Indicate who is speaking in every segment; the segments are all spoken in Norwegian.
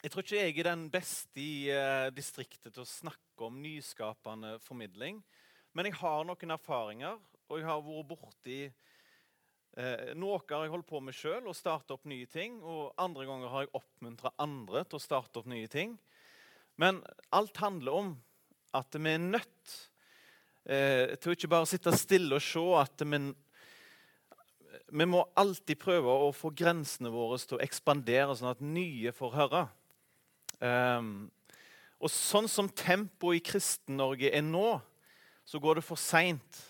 Speaker 1: Jeg tror ikke jeg er den beste i eh, distriktet til å snakke om nyskapende formidling. Men jeg har noen erfaringer, og jeg har vært borti eh, Noe har jeg holdt på med sjøl, å starte opp nye ting. Og andre ganger har jeg oppmuntra andre til å starte opp nye ting. Men alt handler om at vi er nødt eh, til å ikke bare sitte stille og se at vi vi må alltid prøve å få grensene våre til å ekspandere, sånn at nye får høre. Um, og sånn som tempoet i Kristen-Norge er nå, så går det for seint.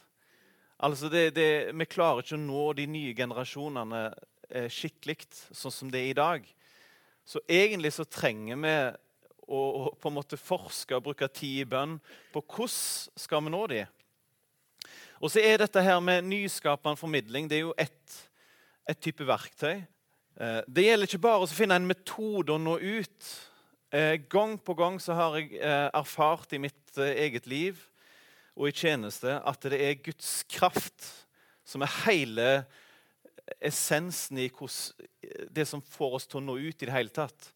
Speaker 1: Altså vi klarer ikke å nå de nye generasjonene eh, skikkelig sånn som det er i dag. Så egentlig så trenger vi å, å på en måte forske og bruke tid i bønn på hvordan skal vi nå de. Og så er dette her med nyskapende formidling det er jo ett et type verktøy. Eh, det gjelder ikke bare å finne en metode å nå ut. Eh, gang på gang så har jeg eh, erfart i mitt eh, eget liv og i tjeneste at det er Guds kraft som er hele essensen i det som får oss til å nå ut i det hele tatt.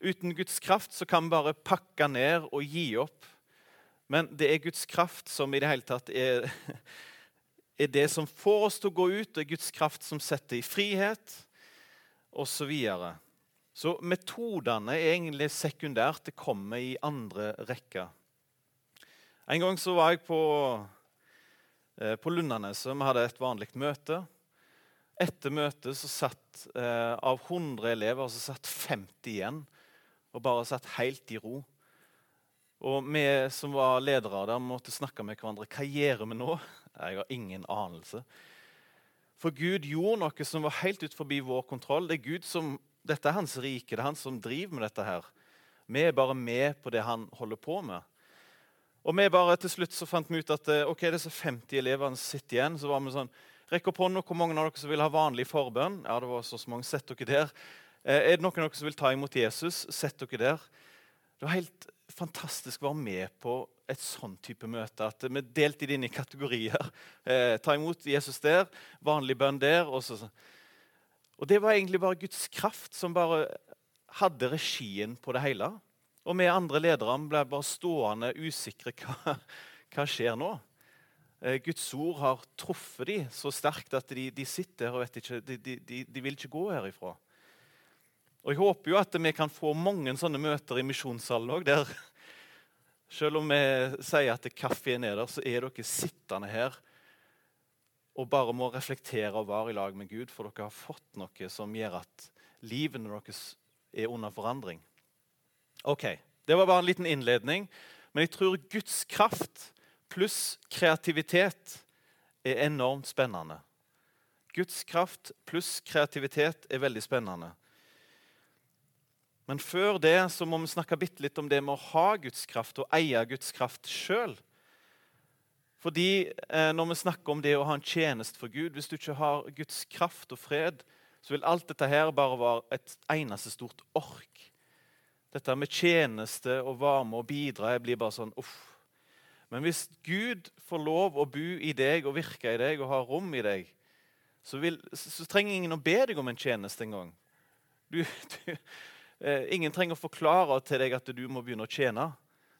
Speaker 1: Uten Guds kraft så kan vi bare pakke ned og gi opp. Men det er Guds kraft som i det hele tatt er, er det som får oss til å gå ut. Det er Guds kraft som setter i frihet, osv. Så, metodene er egentlig sekundært. Det kommer i andre rekker. En gang så var jeg på, eh, på Lundaneset. Vi hadde et vanlig møte. Etter møtet så satt eh, av 100 elever så satt 50 igjen og bare satt helt i ro. Og vi som var ledere der, måtte snakke med hverandre. Hva gjør vi nå? Jeg har ingen anelse. For Gud gjorde noe som var helt ut forbi vår kontroll. Det er Gud som dette er hans rike, det er han som driver med dette. her. Vi er bare med på det han holder på med. Og vi bare til slutt så fant vi ut at eh, ok, disse 50 elevene sitter igjen. Så var vi sånn Rekk opp hånda hvor mange av dere som vil ha vanlig forbønn. Ja, det var så mange. Sett dere der. Eh, er det noen av dere som vil ta imot Jesus? Sett dere der. Det var helt fantastisk å være med på et sånn type møte. At vi delte det inn i kategorier. Eh, ta imot Jesus der, vanlig bønn der. og så, og Det var egentlig bare Guds kraft som bare hadde regien på det hele. Og vi andre ledere ble bare stående usikre. Hva, hva skjer nå? Eh, Guds ord har truffet dem så sterkt at de, de sitter her og vet ikke, de, de, de, vil ikke gå herifra. Og Jeg håper jo at vi kan få mange sånne møter i misjonssalen òg. Selv om vi sier at kaffe er der, så er dere sittende her og bare må reflektere og være i lag med Gud, for dere har fått noe som gjør at livene deres er under forandring. Ok, Det var bare en liten innledning, men jeg tror Guds kraft pluss kreativitet er enormt spennende. Guds kraft pluss kreativitet er veldig spennende. Men før det så må vi snakke litt om det med å ha Guds kraft og eie Guds kraft sjøl. Fordi eh, når vi snakker om det å ha en tjeneste for Gud Hvis du ikke har Guds kraft og fred, så vil alt dette her bare være et eneste stort ork. Dette med tjeneste og varme og bidra jeg blir bare sånn uff. Men hvis Gud får lov å bo i deg og virke i deg og ha rom i deg, så, vil, så trenger ingen å be deg om en tjeneste engang. Eh, ingen trenger å forklare til deg at du må begynne å tjene.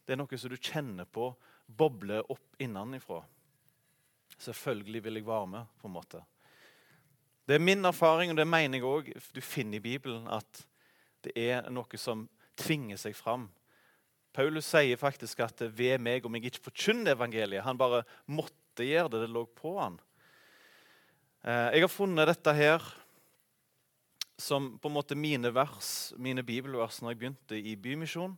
Speaker 1: Det er noe som du kjenner på bobler opp innenfra. Selvfølgelig vil jeg være med. på en måte. Det er min erfaring, og det mener jeg òg du finner i Bibelen, at det er noe som tvinger seg fram. Paulus sier faktisk at ved meg om jeg ikke forkynner evangeliet. Han bare måtte gjøre det. Det lå på han. Eh, jeg har funnet dette her som på en måte mine vers, mine bibelvers når jeg begynte i Bymisjon.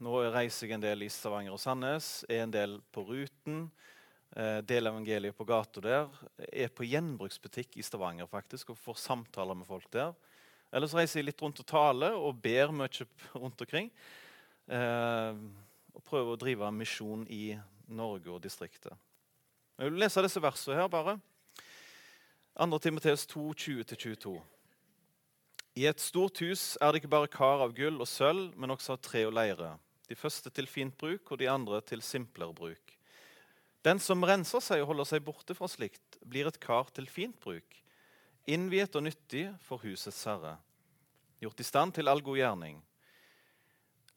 Speaker 1: Nå reiser jeg en del i Stavanger og Sandnes, er en del på Ruten. Eh, deler evangeliet på gata der. Er på gjenbruksbutikk i Stavanger faktisk, og får samtaler med folk der. Ellers reiser jeg litt rundt og taler og ber mye rundt omkring. Eh, og prøver å drive misjon i Norge og distriktet. Jeg vil lese disse versene her, bare. 2. Timoteus 2, 20-22. I et stort hus er det ikke bare kar av gull og sølv, men også av tre og leire de første til fint bruk og de andre til simplere bruk. Den som renser seg og holder seg borte fra slikt, blir et kar til fint bruk, innviet og nyttig for husets herre. gjort i stand til all god gjerning.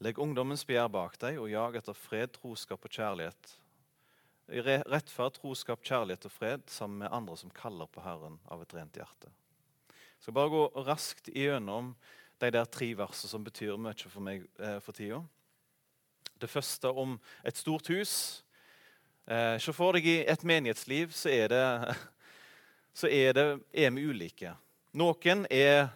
Speaker 1: Legg ungdommens begjær bak deg, og jag etter fred, troskap og kjærlighet. Rettferd, troskap, kjærlighet og fred sammen med andre som kaller på Herren av et rent hjerte. Jeg skal bare gå raskt igjennom de der tre versene som betyr mye for meg eh, for tida. Det første om et stort hus. Eh, Se for deg i et menighetsliv så er det så er, det, er vi ulike. Noen er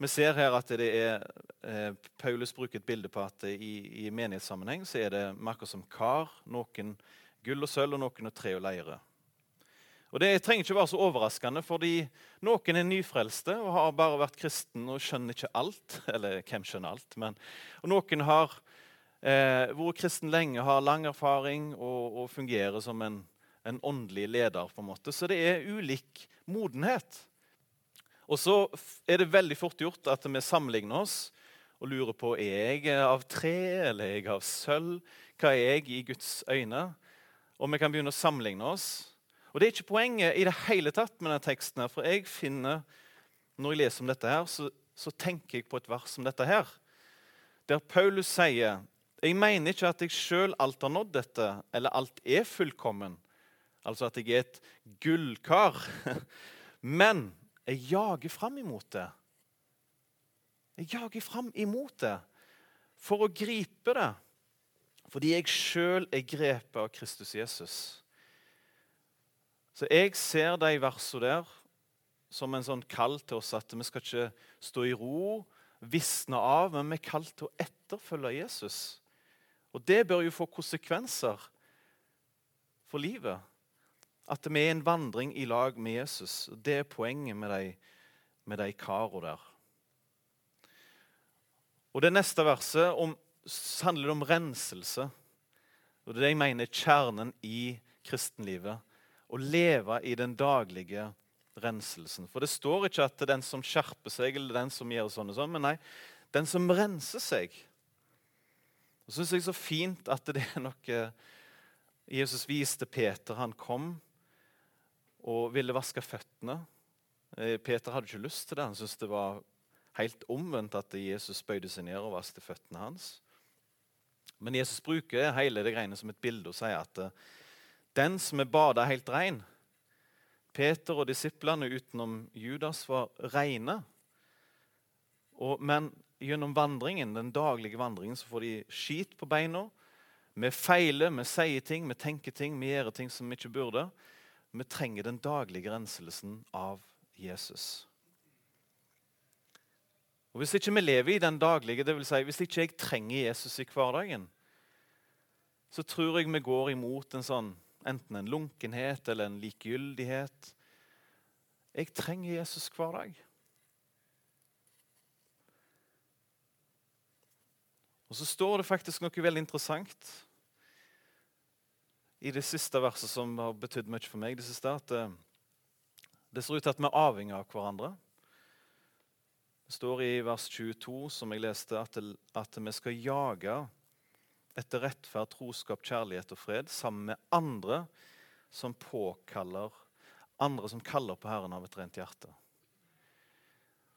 Speaker 1: Vi ser her at det er eh, Paulus bruker et bilde på at i, i menighetssammenheng så er det merker som kar. Noen gull og sølv, og noen er tre og leire. Og Det trenger ikke være så overraskende, fordi noen er nyfrelste og har bare vært kristen og skjønner ikke alt. Eller hvem skjønner alt? Men, og noen har eh, vært kristen lenge, har lang erfaring og, og fungerer som en, en åndelig leder. på en måte. Så det er ulik modenhet. Og så er det veldig fort gjort at vi sammenligner oss og lurer på er jeg av tre eller er jeg av sølv. Hva er jeg i Guds øyne? Og vi kan begynne å sammenligne oss. Og Det er ikke poenget i det hele tatt med denne teksten. her, For jeg finner, når jeg leser om dette, her, så, så tenker jeg på et vers som dette her. Der Paulus sier jeg mener ikke at jeg sjøl alt har nådd dette, eller alt er fullkommen. Altså at jeg er et gullkar. Men jeg jager fram imot det. Jeg jager fram imot det for å gripe det. Fordi jeg sjøl er grepet av Kristus Jesus. Så jeg ser de versene der som en sånn kall til oss at vi skal ikke stå i ro, visne av, men vi er kalt til å etterfølge Jesus. Og det bør jo få konsekvenser for livet. At vi er en vandring i lag med Jesus. Det er poenget med de, med de karene der. Og Det neste verset om, handler om renselse. Og Det er det jeg mener er kjernen i kristenlivet. Å leve i den daglige renselsen. For det står ikke at det er den som skjerper seg, eller den som gjør sånn og sånn, men nei, den som renser seg. Og syns jeg så fint at det er noe Jesus viste Peter. Han kom og ville vaske føttene. Eh, Peter hadde ikke lyst til det. Han syntes det var helt omvendt at Jesus bøyde seg ned og vasket føttene hans. Men Jesus bruker hele det greiene som et bilde og sier at eh, den som er bada helt rein Peter og disiplene utenom Judas var reine. Men gjennom vandringen, den daglige vandringen så får de skit på beina. Vi feiler, vi sier ting, vi tenker ting, vi gjør ting som vi ikke burde. Vi trenger den daglige renselsen av Jesus. Og Hvis ikke vi lever i den daglige, det vil si, hvis ikke jeg trenger Jesus i hverdagen, så tror jeg vi går imot en sånn, enten en lunkenhet eller en likegyldighet. Jeg trenger Jesus hver dag. Og Så står det faktisk noe veldig interessant i det siste verset som har betydd mye for meg. Det siste at eh, det ser ut til at vi er avhengig av hverandre. Det står i vers 22, som jeg leste, at, det, at vi skal jage etter rettferd, troskap, kjærlighet og fred sammen med andre som påkaller andre som kaller på Herren av et rent hjerte.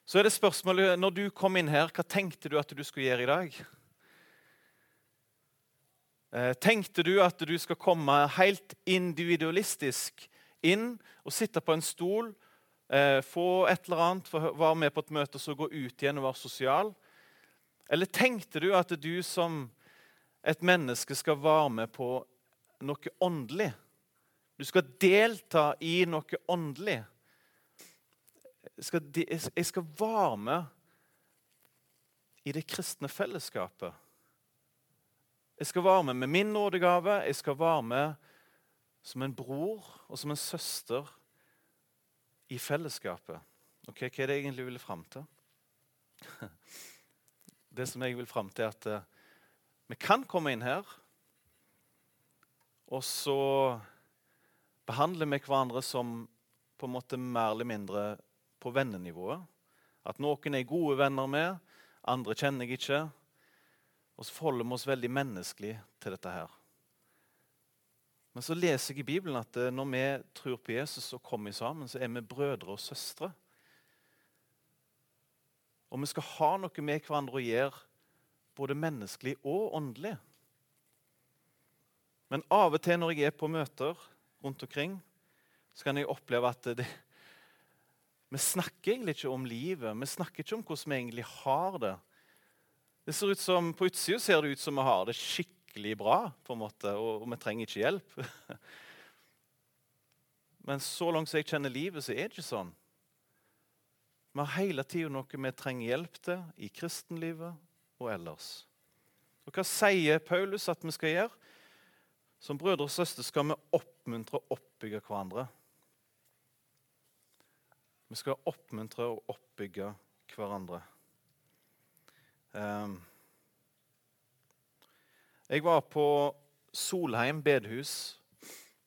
Speaker 1: Så er det spørsmålet, Når du kom inn her, hva tenkte du at du skulle gjøre i dag? Eh, tenkte du at du skal komme helt individualistisk inn og sitte på en stol, eh, få et eller annet, være med på et møte og så gå ut igjen og være sosial? Eller tenkte du at du som et menneske skal være med på noe åndelig? Du skal delta i noe åndelig. Jeg skal, jeg skal være med i det kristne fellesskapet. Jeg skal være med med min nådegave. Jeg skal være med som en bror og som en søster i fellesskapet. Ok, Hva er det jeg egentlig vil fram til? Det som jeg vil fram til, er at uh, vi kan komme inn her, og så behandler vi hverandre som på en måte mer eller mindre på vennenivået. At noen er gode venner med, andre kjenner jeg ikke. Og så forholder vi oss veldig menneskelig til dette her. Men så leser jeg i Bibelen at eh, når vi tror på Jesus og kommer sammen, så er vi brødre og søstre. Og vi skal ha noe med hverandre å gjøre, både menneskelig og åndelig. Men av og til når jeg er på møter rundt omkring, så kan jeg oppleve at det, vi snakker egentlig ikke om livet. Vi snakker ikke om hvordan vi egentlig har det. Det ser ut som, På utsida ser det ut som vi har det skikkelig bra, på en måte, og, og vi trenger ikke hjelp. Men så langt som jeg kjenner livet, så er det ikke sånn. Vi har hele tida noe vi trenger hjelp til i kristenlivet og ellers. Og Hva sier Paulus at vi skal gjøre? Som brødre og søstre skal vi oppmuntre og oppbygge hverandre. Vi skal oppmuntre og oppbygge hverandre. Ehm, jeg var på Solheim bedehus.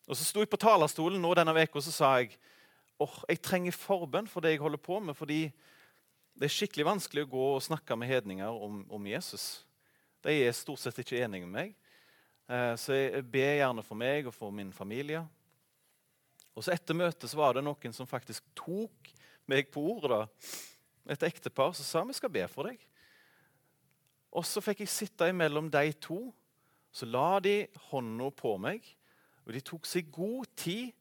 Speaker 1: og Så sto jeg på talerstolen nå denne uka og så sa jeg oh, jeg trenger forbønn for det jeg holder på med. fordi det er skikkelig vanskelig å gå og snakke med hedninger om, om Jesus. De er stort sett ikke enige med meg. Eh, så jeg ber gjerne for meg og for min familie. Og så Etter møtet så var det noen som faktisk tok meg på ordet. da. Et ektepar som sa vi skal be for deg. Og Så fikk jeg sitte imellom de to. Så la de hånda på meg, og de tok seg god tid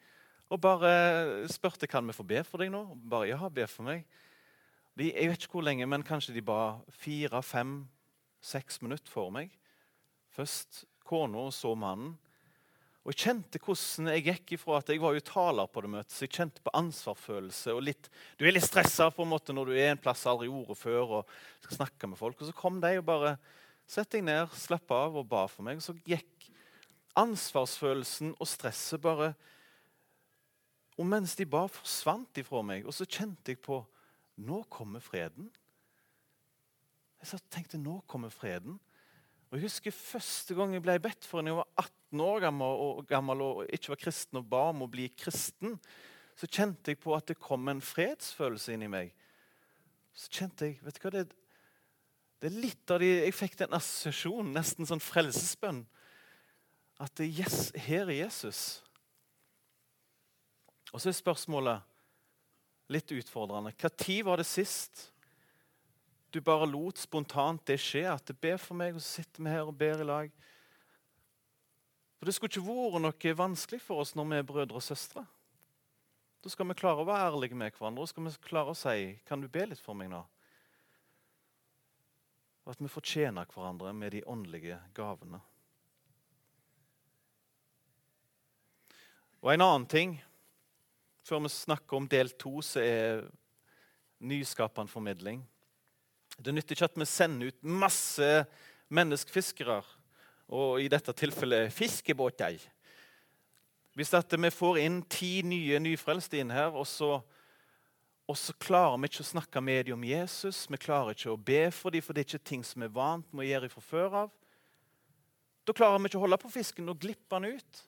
Speaker 1: og bare spurte kan vi få be for deg nå. Bare ja, be for meg. De, jeg vet ikke hvor lenge, men kanskje de ba fire, fem, seks minutter for meg. Først kona så mannen. Og Jeg kjente hvordan jeg gikk ifra at jeg var jo taler på det møtet, så jeg kjente på ansvarsfølelse. og litt, Du er litt stressa på en måte når du er en plass aldri ordet før og skal snakke med folk. Og Så kom de og bare satte deg ned, slapp av og ba for meg. Og så gikk ansvarsfølelsen og stresset bare Og mens de ba, forsvant de fra meg. Og så kjente jeg på Nå kommer freden. Jeg tenkte nå kommer freden. Og Jeg husker første gang jeg ble bedt for da jeg var 18 år gammel og, gammel og ikke var kristen og ba om å bli kristen. Så kjente jeg på at det kom en fredsfølelse inni meg. Så kjente jeg vet du hva, det, det er litt av de, Jeg fikk den assosiasjonen, nesten sånn frelsesbønn. At det, yes, her er Jesus. Og så er spørsmålet litt utfordrende. Når var det sist du bare lot spontant det skje, at det ber for meg, og så sitter vi her og ber i lag. For Det skulle ikke vært noe vanskelig for oss når vi er brødre og søstre. Da skal vi klare å være ærlige med hverandre og skal vi klare å si kan du be litt for meg nå? Og at vi fortjener hverandre med de åndelige gavene. Og En annen ting, før vi snakker om del to, så er nyskapende formidling. Det nytter ikke at vi sender ut masse menneskefiskere, og i dette tilfellet fiskebåter. Hvis vi får inn ti nye nyfrelste inn her, og så, og så, klarer vi ikke å snakke med dem om Jesus, vi klarer ikke å be for dem, for det er ikke ting som vi er vant med å gjøre fra før av, da klarer vi ikke å holde på fisken og glippe den ut.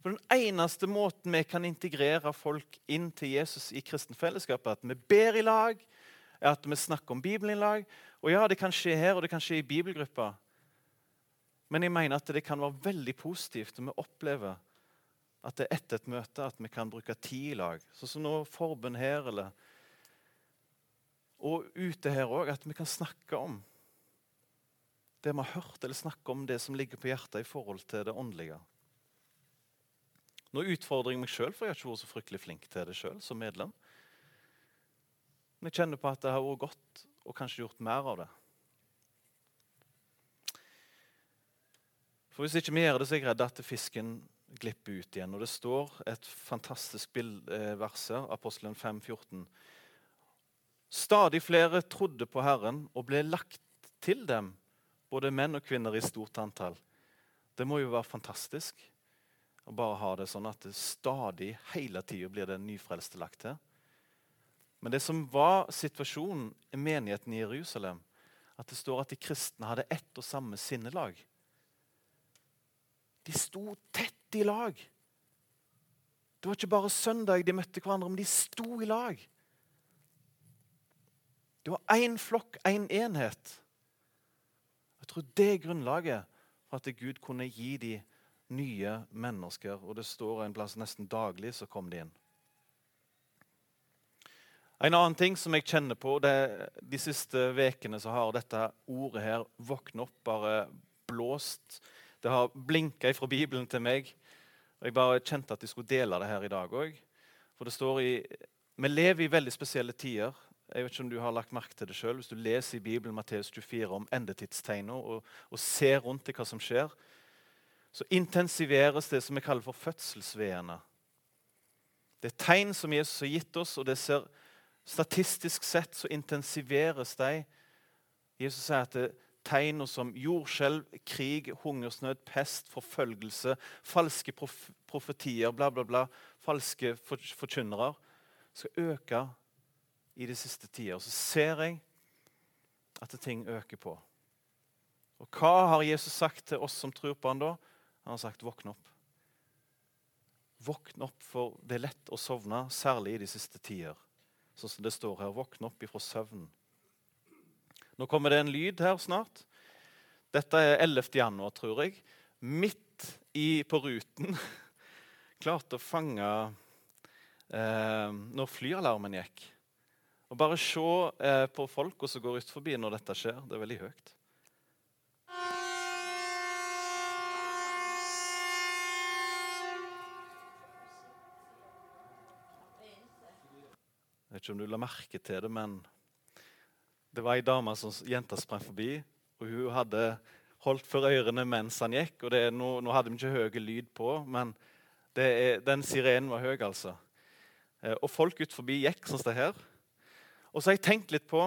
Speaker 1: For Den eneste måten vi kan integrere folk inn til Jesus i kristen fellesskap, er at vi ber i lag, er at vi snakker om Bibelen i lag. Og ja, det kan skje her, og det kan skje i bibelgruppa. Men jeg mener at det kan være veldig positivt om vi opplever at det er etter et møte at vi kan bruke tid i lag. Sånn som nå forbund her, eller Og ute her òg, at vi kan snakke om det vi har hørt, eller snakke om det som ligger på hjertet i forhold til det åndelige. Nå utfordrer jeg meg sjøl, for jeg har ikke vært så fryktelig flink til det sjøl som medlem. Men jeg kjenner på at det har vært godt og kanskje gjort mer av det. For Hvis ikke vi gjør det, så er jeg redd at fisken glipper ut igjen. Og Det står et fantastisk eh, vers her, Apostelen 5, 14. Stadig flere trodde på Herren og ble lagt til dem, både menn og kvinner i stort antall. Det må jo være fantastisk å bare ha det sånn at det stadig, hele tida, blir det nyfrelste lagt til. Men det som var situasjonen i menigheten i Jerusalem, at det står at de kristne hadde ett og samme sinnelag. De sto tett i lag. Det var ikke bare søndag de møtte hverandre, men de sto i lag. Det var én flokk, én en enhet. Jeg tror det er grunnlaget for at Gud kunne gi de nye mennesker. Og det står en plass nesten daglig, så kom de inn. En annen ting som jeg kjenner på det, De siste ukene har dette ordet her 'våkne opp' bare blåst. Det har blinka fra Bibelen til meg. Og Jeg bare kjente at jeg skulle dele det her i dag òg. For det står i Vi lever i veldig spesielle tider. Jeg vet ikke om du har lagt merke til det selv. Hvis du leser i Bibelen Matteus 24 om endetidstegner og, og ser rundt i hva som skjer, så intensiveres det som vi kaller for fødselsveene. Det er tegn som Jesus har gitt oss, og det ser statistisk sett så intensiveres de. Jesus sier at det er som jordskjelv, krig, hungersnød, pest, forfølgelse, falske prof profetier, bla, bla, bla, falske forkynnere, skal øke i de siste tider. Så ser jeg at ting øker på. Og Hva har Jesus sagt til oss som tror på han da? Han har sagt 'våkn opp'. Våkn opp, for det er lett å sovne, særlig i de siste tider. Sånn som det står her. Våkne opp ifra søvnen. Nå kommer det en lyd her snart. Dette er 11. januar, tror jeg. Midt i, på ruten klarte å fange eh, når flyalarmen gikk. Og Bare se eh, på folk som går ut forbi når dette skjer. Det er veldig høyt. Jeg vet ikke om du la merke til det, men det var ei dame som jenta sprang forbi. og Hun hadde holdt for ørene mens han gikk. og det, nå, nå, hadde vi ikke høy lyd på, men er, den sirenen var høy. altså. Eh, og folk ut forbi gikk sånn som det her. Og så har jeg tenkt litt på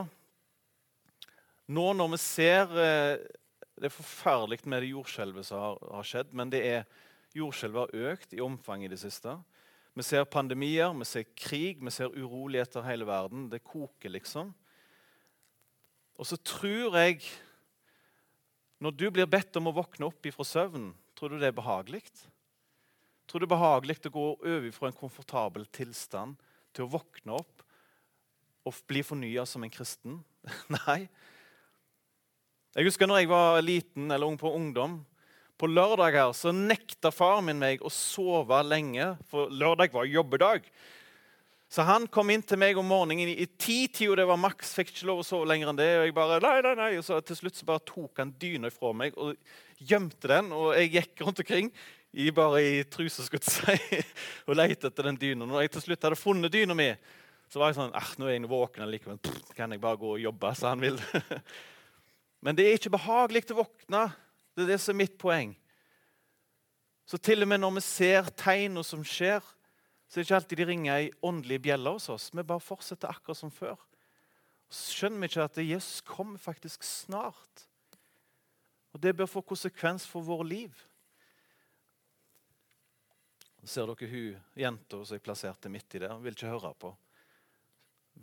Speaker 1: Nå når vi ser eh, Det er forferdelig med det jordskjelvet som har, har, skjedd, men det er jordskjelvet har økt i omfang i det siste. Vi ser pandemier, vi ser krig, vi ser uroligheter i hele verden. Det koker, liksom. Og så tror jeg Når du blir bedt om å våkne opp ifra søvnen, tror du det er behagelig? Tror du det er behagelig å gå over fra en komfortabel tilstand til å våkne opp og bli fornya som en kristen. Nei. Jeg husker når jeg var liten eller ung på ungdom. På lørdag her så nekta faren min meg å sove lenge, for lørdag var jobbedag. Så han kom inn til meg om morgenen i ti-tida, det var maks. Fikk ikke lov å sove lenger enn det. Og jeg bare, nei, nei, nei. Og så til slutt så bare tok han dyna fra meg og gjemte den. Og jeg gikk rundt omkring i, bare i truse og lette etter den dyna. Når jeg til slutt hadde funnet dyna mi, så var jeg sånn ah, nå er jeg våken likevel. Kan jeg bare gå og jobbe som han vil? Men det er ikke behagelig å våkne. Det er det som er mitt poeng. Så til og med når vi ser tegnene som skjer, så er det ikke alltid de ringer ei åndelig bjelle hos oss. Vi bare fortsetter akkurat som før. Så skjønner vi ikke at Jesus kommer faktisk snart. Og Det bør få konsekvens for vårt liv. Ser dere hun jenta som jeg plasserte midt i der? Vil ikke høre på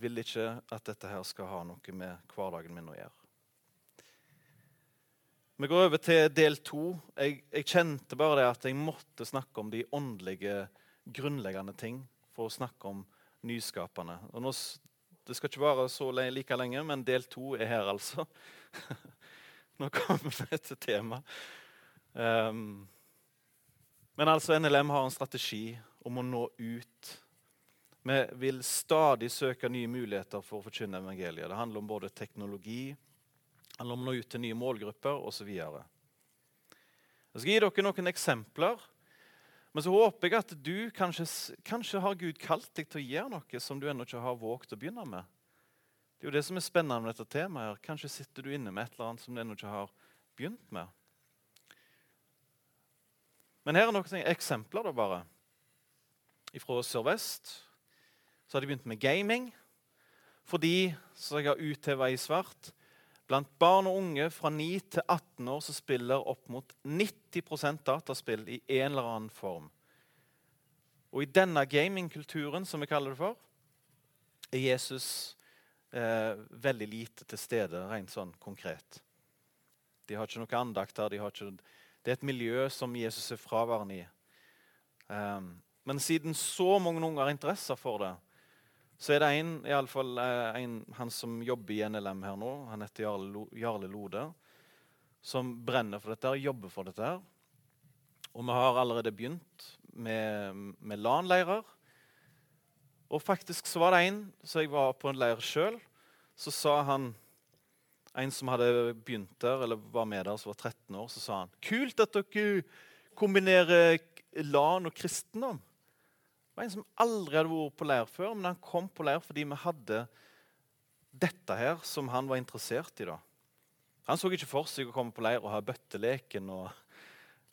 Speaker 1: vil ikke at dette her skal ha noe med hverdagen min å gjøre. Vi går over til del to. Jeg, jeg, kjente bare det at jeg måtte snakke om de åndelige, grunnleggende ting for å snakke om nyskapende. Og nå, det skal ikke vare så like lenge, men del to er her, altså. nå kommer vi til temaet. Um, men altså, NLM har en strategi om å nå ut vi vil stadig søke nye muligheter for å forkynne evangeliet. Det handler om både teknologi, handler om å nå ut til nye målgrupper osv. Jeg skal gi dere noen eksempler. Men så håper jeg at du kanskje, kanskje har Gud kalt deg til å gjøre noe som du ennå ikke har våget å begynne med. Det er jo det som er spennende med dette temaet. her. Kanskje sitter du inne med et eller annet som du ennå ikke har begynt med. Men her er noen eksempler da bare. Fra Sør-Vest så har de begynt med gaming. Fordi, som jeg har utheva i svart, blant barn og unge fra 9 til 18 år så spiller opp mot 90% dataspill i en eller annen form. Og i denne gamingkulturen, som vi kaller det for, er Jesus eh, veldig lite til stede, rent sånn konkret. De har ikke noe andakt der. De ikke, det er et miljø som Jesus er fraværende i. Um, men siden så mange unger har interesse for det, så er det en, i alle fall, eh, en, han som jobber i NLM her nå, han heter Jarle Lode, som brenner for dette og jobber for dette. her. Og vi har allerede begynt med, med LAN-leirer. Og faktisk så var det en så jeg var på en leir sjøl, så sa han En som hadde begynt der, eller var med der, som var 13 år, så sa han Kult at dere kombinerer LAN og kristendom. Det var en som aldri hadde vært på leir før, men han kom på leir fordi vi hadde dette her som han var interessert i. da. Han så ikke for seg å komme på leir og ha bøtteleken og,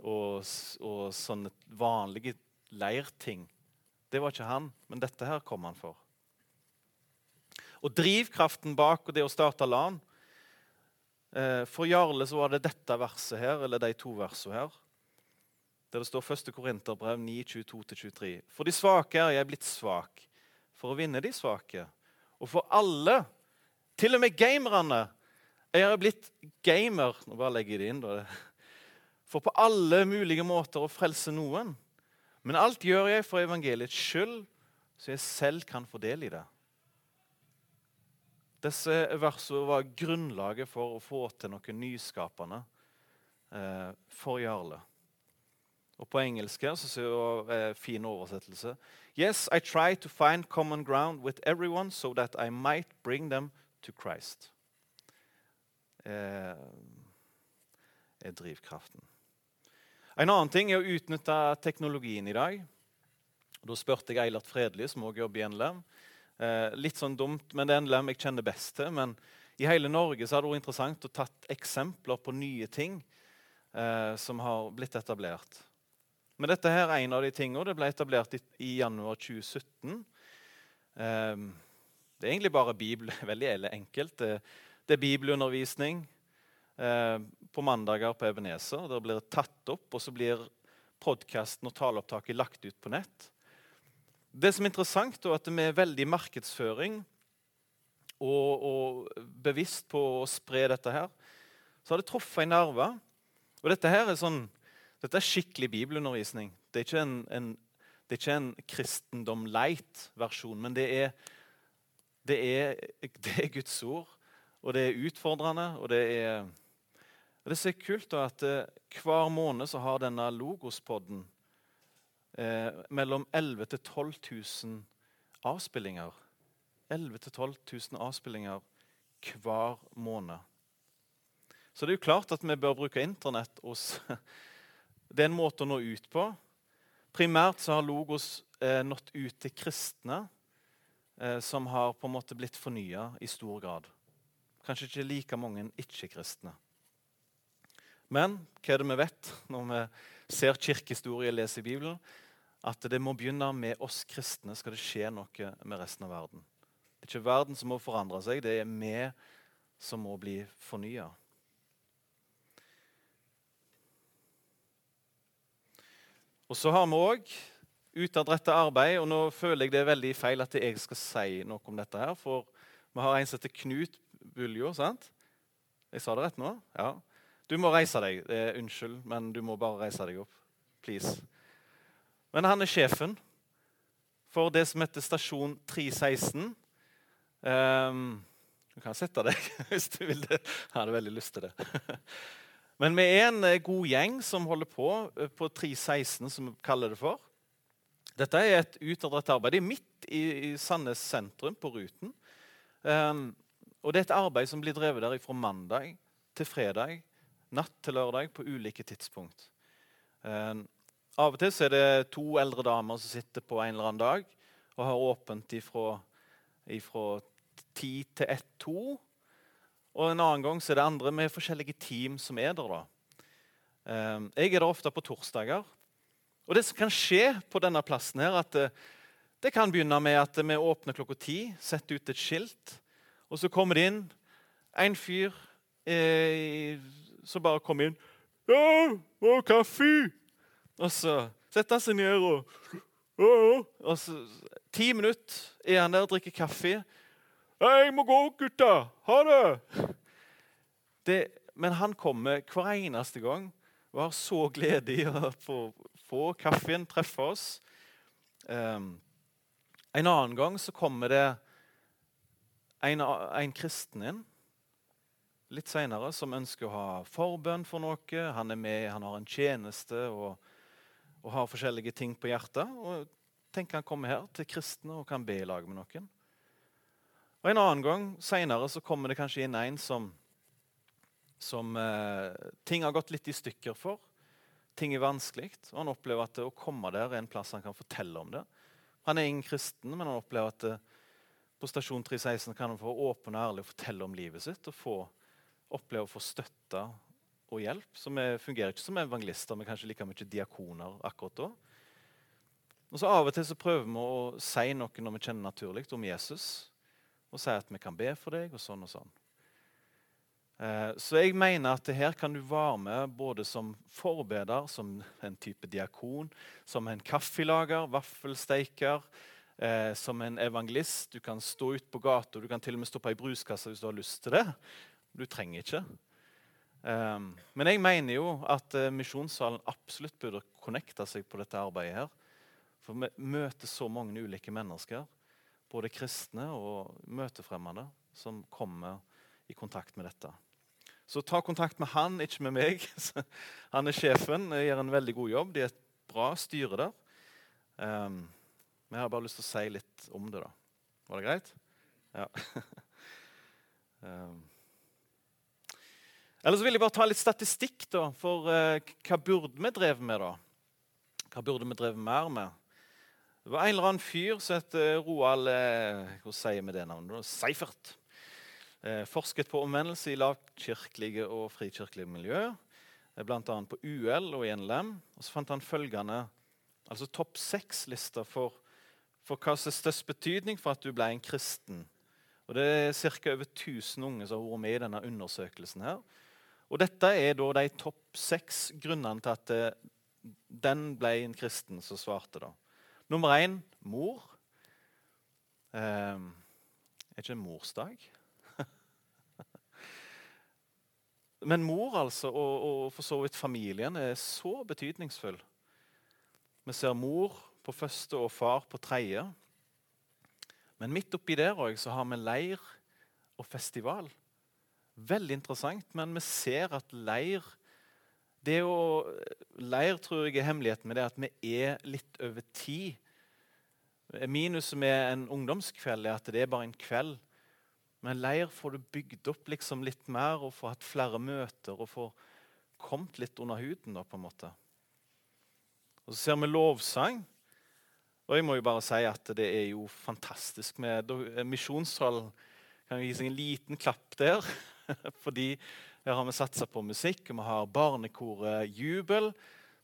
Speaker 1: og, og sånne vanlige leirting. Det var ikke han, men dette her kom han for. Og drivkraften bak det å starte LAN eh, For Jarle så var det dette verset her, eller de to versene her. Der det står 1. Korinterbrev 9, 22-23. For de svake er jeg blitt svak, for å vinne de svake. Og for alle, til og med gamerne, er jeg blitt gamer. Nå bare legger jeg det inn. da. For på alle mulige måter å frelse noen. Men alt gjør jeg for evangeliets skyld, så jeg selv kan få del i det. Disse versene var grunnlaget for å få til noe nyskapende eh, for Jarle. Og På engelsk så ser vi eh, fin oversettelse. Yes, I try to find common ground with everyone so that I might bring them to Christ. Eh, er drivkraften. En annen ting er å utnytte teknologien i dag. Da spurte jeg Eilert Fredli, som også jobber i NLM. Eh, litt sånn dumt, men det er NLM jeg kjenner best til. Men i hele Norge så har det vært interessant å tatt eksempler på nye ting eh, som har blitt etablert. Men dette her er en av de tingene. Det ble etablert i, i januar 2017. Um, det er egentlig bare Bibel. Veldig enkelt. Det, det er bibelundervisning. uh, på mandager på Ebenezer. Der blir det tatt opp, og så blir podkasten og taleopptaket lagt ut på nett. Det som er interessant, er at vi er veldig markedsføring og, og, bevisst på å spre dette her. Så har det truffet en nerve. Og dette her er, sånn, dette er skikkelig bibelundervisning. Det er ikke en, en, er ikke en kristendom light-versjon, men det er, det, er, det er Guds ord. Og det er utfordrende, og det er det er så kult da, at eh, Hver måned så har denne Logospodden eh, mellom 11 000 til 12 000 avspillinger. 11 000-12 000 avspillinger hver måned. Så det er jo klart at vi bør bruke Internett. Det er en måte å nå ut på. Primært så har Logos eh, nådd ut til kristne eh, som har på en måte blitt fornya i stor grad. Kanskje ikke like mange ikke-kristne. Men hva er det vi vet når vi ser kirkehistorie og leser Bibelen? At det må begynne med oss kristne skal det skje noe med resten av verden. Det er ikke verden som må forandre seg, det er vi som må bli fornya. Og så har vi òg utadrettet arbeid. og Nå føler jeg det er veldig feil at jeg skal si noe om dette. her, For vi har en som heter Knut Buljo. sant? Jeg sa det rett nå? Ja. Du må reise deg. Eh, unnskyld, men du må bare reise deg opp. Please. Men han er sjefen for det som heter Stasjon 316. Um, ehm, du kan sette deg hvis du vil det. Jeg hadde veldig lyst til det. Men vi er en eh, god gjeng som holder på eh, på 316, som vi kaller det for. Dette er et utadrettet arbeid. Det er midt i, Sandnes sentrum, på Ruten. Um, og det er et arbeid som blir drevet der fra mandag til fredag natt til lørdag på ulike tidspunkt. Eh, av og til er det to eldre damer som sitter på en eller annen dag og har åpent ifra, ifra 10 til 1-2. Og en annen gang er det andre med forskjellige team som er der. da. Eh, jeg er der ofte på torsdager. Og det som kan skje på denne plassen, her, at det, eh, kan begynne med at vi åpner klokka ti, setter ut et skilt, og så kommer det inn en fyr eh, som bare kommer inn. 'Ja, og kaffe!' Og så setter han seg ned og Og så Ti minutter er han der og drikker kaffe. 'Jeg må gå, gutta. Ha det!' det men han kommer hver eneste gang og har så glede i å få, få kaffen, treffe oss. Um, en annen gang så kommer det en, en kristen inn litt seinere som ønsker å ha forbønn for noe. Han er med, han har en tjeneste og, og har forskjellige ting på hjertet. Og tenker han kommer her til kristne og kan be i lag med noen. Og En annen gang seinere kommer det kanskje inn en som, som eh, ting har gått litt i stykker for. Ting er vanskelig, og han opplever at å komme der er en plass han kan fortelle om det. Han er ingen kristen, men han opplever at eh, på Stasjon 316 kan han få åpen og ærlig fortelle om livet sitt og få, oppleve å få støtte og hjelp. Så vi fungerer ikke som evangelister, men kanskje like mye diakoner akkurat da. Og så Av og til så prøver vi å si noe når vi kjenner naturlig om Jesus og sier at vi kan be for deg, og sånn og sånn. Eh, så jeg mener at her kan du være med både som forbeder, som en type diakon, som en kaffelager, vaffelsteiker, eh, som en evangelist. Du kan stå ute på gata, du kan til og med stå på ei bruskasse hvis du har lyst til det. Du trenger ikke. Um, men jeg mener jo at uh, Misjonssalen absolutt burde connecte seg på dette arbeidet. her. For vi møter så mange ulike mennesker både kristne og møtefremmede som kommer i kontakt med dette. Så ta kontakt med han, ikke med meg. Han er sjefen, gjør en veldig god jobb. De er et bra styre der. Um, men jeg har bare lyst til å si litt om det. da. Var det greit? Ja. um. Eller så vil jeg bare ta litt statistikk da, for uh, hva burde vi drevet med. da? Hva burde vi drevet mer med? Det var en eller annen fyr som het eh, Roald eh, Hvordan sier vi det navnet? Seifert. Eh, forsket på omvendelse i lavkirkelige og frikirkelige miljø. Eh, Bl.a. på UL og i NLM. Og så fant han følgende altså topp seks-lister for, for hva som er størst betydning for at du ble en kristen. Og Det er ca. over 1000 unge som har vært med i denne undersøkelsen. her. Og Dette er da de topp seks grunnene til at den ble en kristen som svarte. da. Nummer én mor. Eh, er ikke en morsdag? Men mor altså, og, og, for så vidt familien er så betydningsfull. Vi ser mor på første og far på tredje. Men midt oppi der også, har vi leir og festival. Veldig interessant, men vi ser at leir det å Leir tror jeg er hemmeligheten med det at vi er litt over tid. Minuset med en ungdomskveld er at det er bare en kveld. Men leir får du bygd opp liksom litt mer og får hatt flere møter og får kommet litt under huden. da på en måte. Og Så ser vi lovsang. Og jeg må jo bare si at det er jo fantastisk. med Misjonssalen kan gi seg en liten klapp der. fordi her har vi satsa på musikk, og vi har barnekoret Jubel,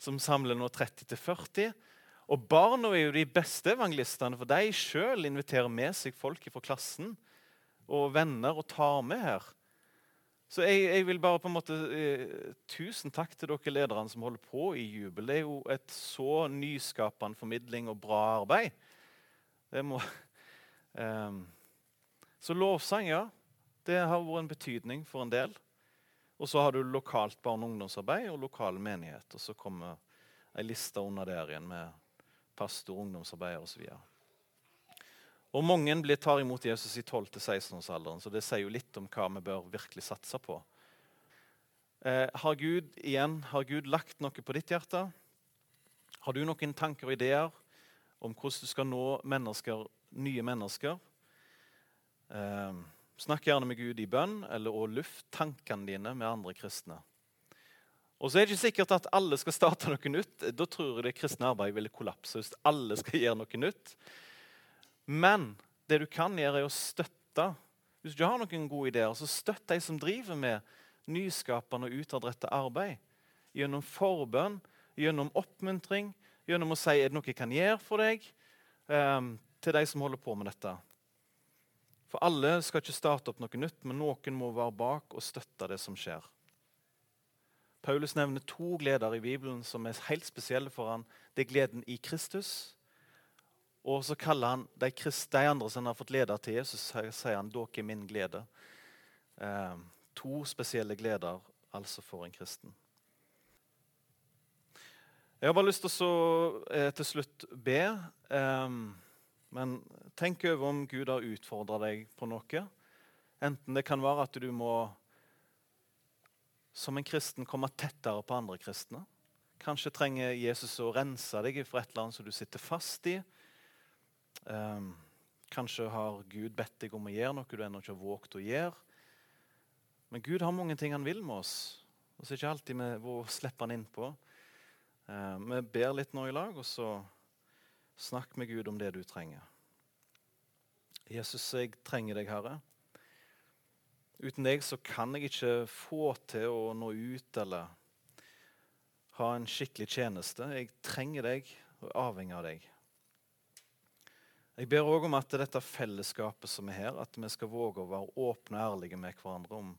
Speaker 1: som samler nå 30-40. Og Barna er jo de beste evangelistene, for de sjøl inviterer med seg folk fra klassen og venner og tar med her. Så jeg, jeg, vil bare på en måte eh, Tusen takk til dere lederne som holder på i Jubel. Det er jo et så nyskapende formidling og bra arbeid. Det må um, Så lovsang, ja. Det har vært en betydning for en del. Og så har du lokalt barne- og ungdomsarbeid og lokal menighet. Og så kommer ei liste under der igjen med pastor, ungdomsarbeider osv. Og, og mange blir tar imot Jesus i 12-16-årsalderen, så det sier jo litt om hva vi bør virkelig satse på. Eh, har Gud igjen, har Gud lagt noe på ditt hjerte? Har du noen tanker og ideer om hvordan du skal nå mennesker, nye mennesker? Eh, Snakk gjerne med Gud i bønn eller å luft tankene dine med andre kristne. Og så er det ikke sikkert at alle skal starte noe nytt. Da tror jeg det kristne arbeidet ville kollapse hvis alle skal gjøre noe nytt. Men det du kan gjøre, er å støtte. Hvis du har noen gode ideer, så støtt de som driver med nyskapende og utadrettet arbeid. Gjennom forbønn, gjennom oppmuntring, gjennom å si er det noe jeg kan gjøre for deg, um, til de som holder på med dette. For alle skal ikke starte opp noe nytt, men noen må være bak og støtte det som skjer. Paulus nevner to gleder i Bibelen som er helt spesielle for han. Det er gleden i Kristus. Og så kaller han de, de andre som har fått leder til Jesus, sier han dere er min glede. Eh, to spesielle gleder altså for en kristen. Jeg har bare lyst til å eh, til slutt be. Eh, men tenk over om Gud har utfordra deg på noe. Enten det kan være at du må som en kristen komme tettere på andre kristne. Kanskje trenger Jesus å rense deg for et eller annet som du sitter fast i. Um, kanskje har Gud bedt deg om å gjøre noe du ennå ikke har våget å gjøre. Men Gud har mange ting han vil med oss, og så er ikke alltid vi slipper han innpå. Uh, vi ber litt nå i lag, og så snakk med Gud om det du trenger. Jesus, jeg trenger deg, Herre. Uten deg så kan jeg ikke få til å nå ut eller ha en skikkelig tjeneste. Jeg trenger deg og er avhengig av deg. Jeg ber òg om at dette fellesskapet som er her, at vi skal våge å være åpne og ærlige med hverandre om,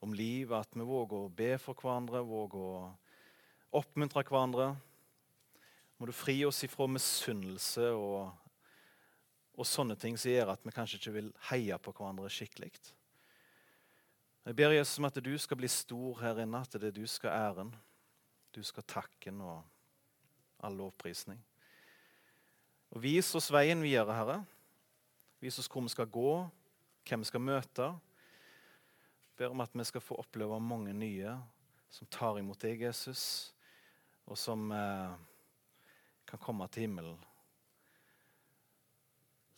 Speaker 1: om livet. At vi våger å be for hverandre, våger å oppmuntre hverandre. Må du fri oss ifra misunnelse og, og sånne ting som gjør at vi kanskje ikke vil heie på hverandre skikkelig. Jeg ber Jesus om at du skal bli stor her inne, at det er du skal æren. Du skal takken og all lovprisning. Og Vis oss veien videre, Herre. Vis oss hvor vi skal gå, hvem vi skal møte. Jeg Ber om at vi skal få oppleve mange nye som tar imot deg, Jesus, og som eh, kan komme til himmelen.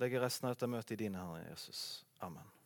Speaker 1: Legger resten av dette møtet i dine hender, Jesus. Amen.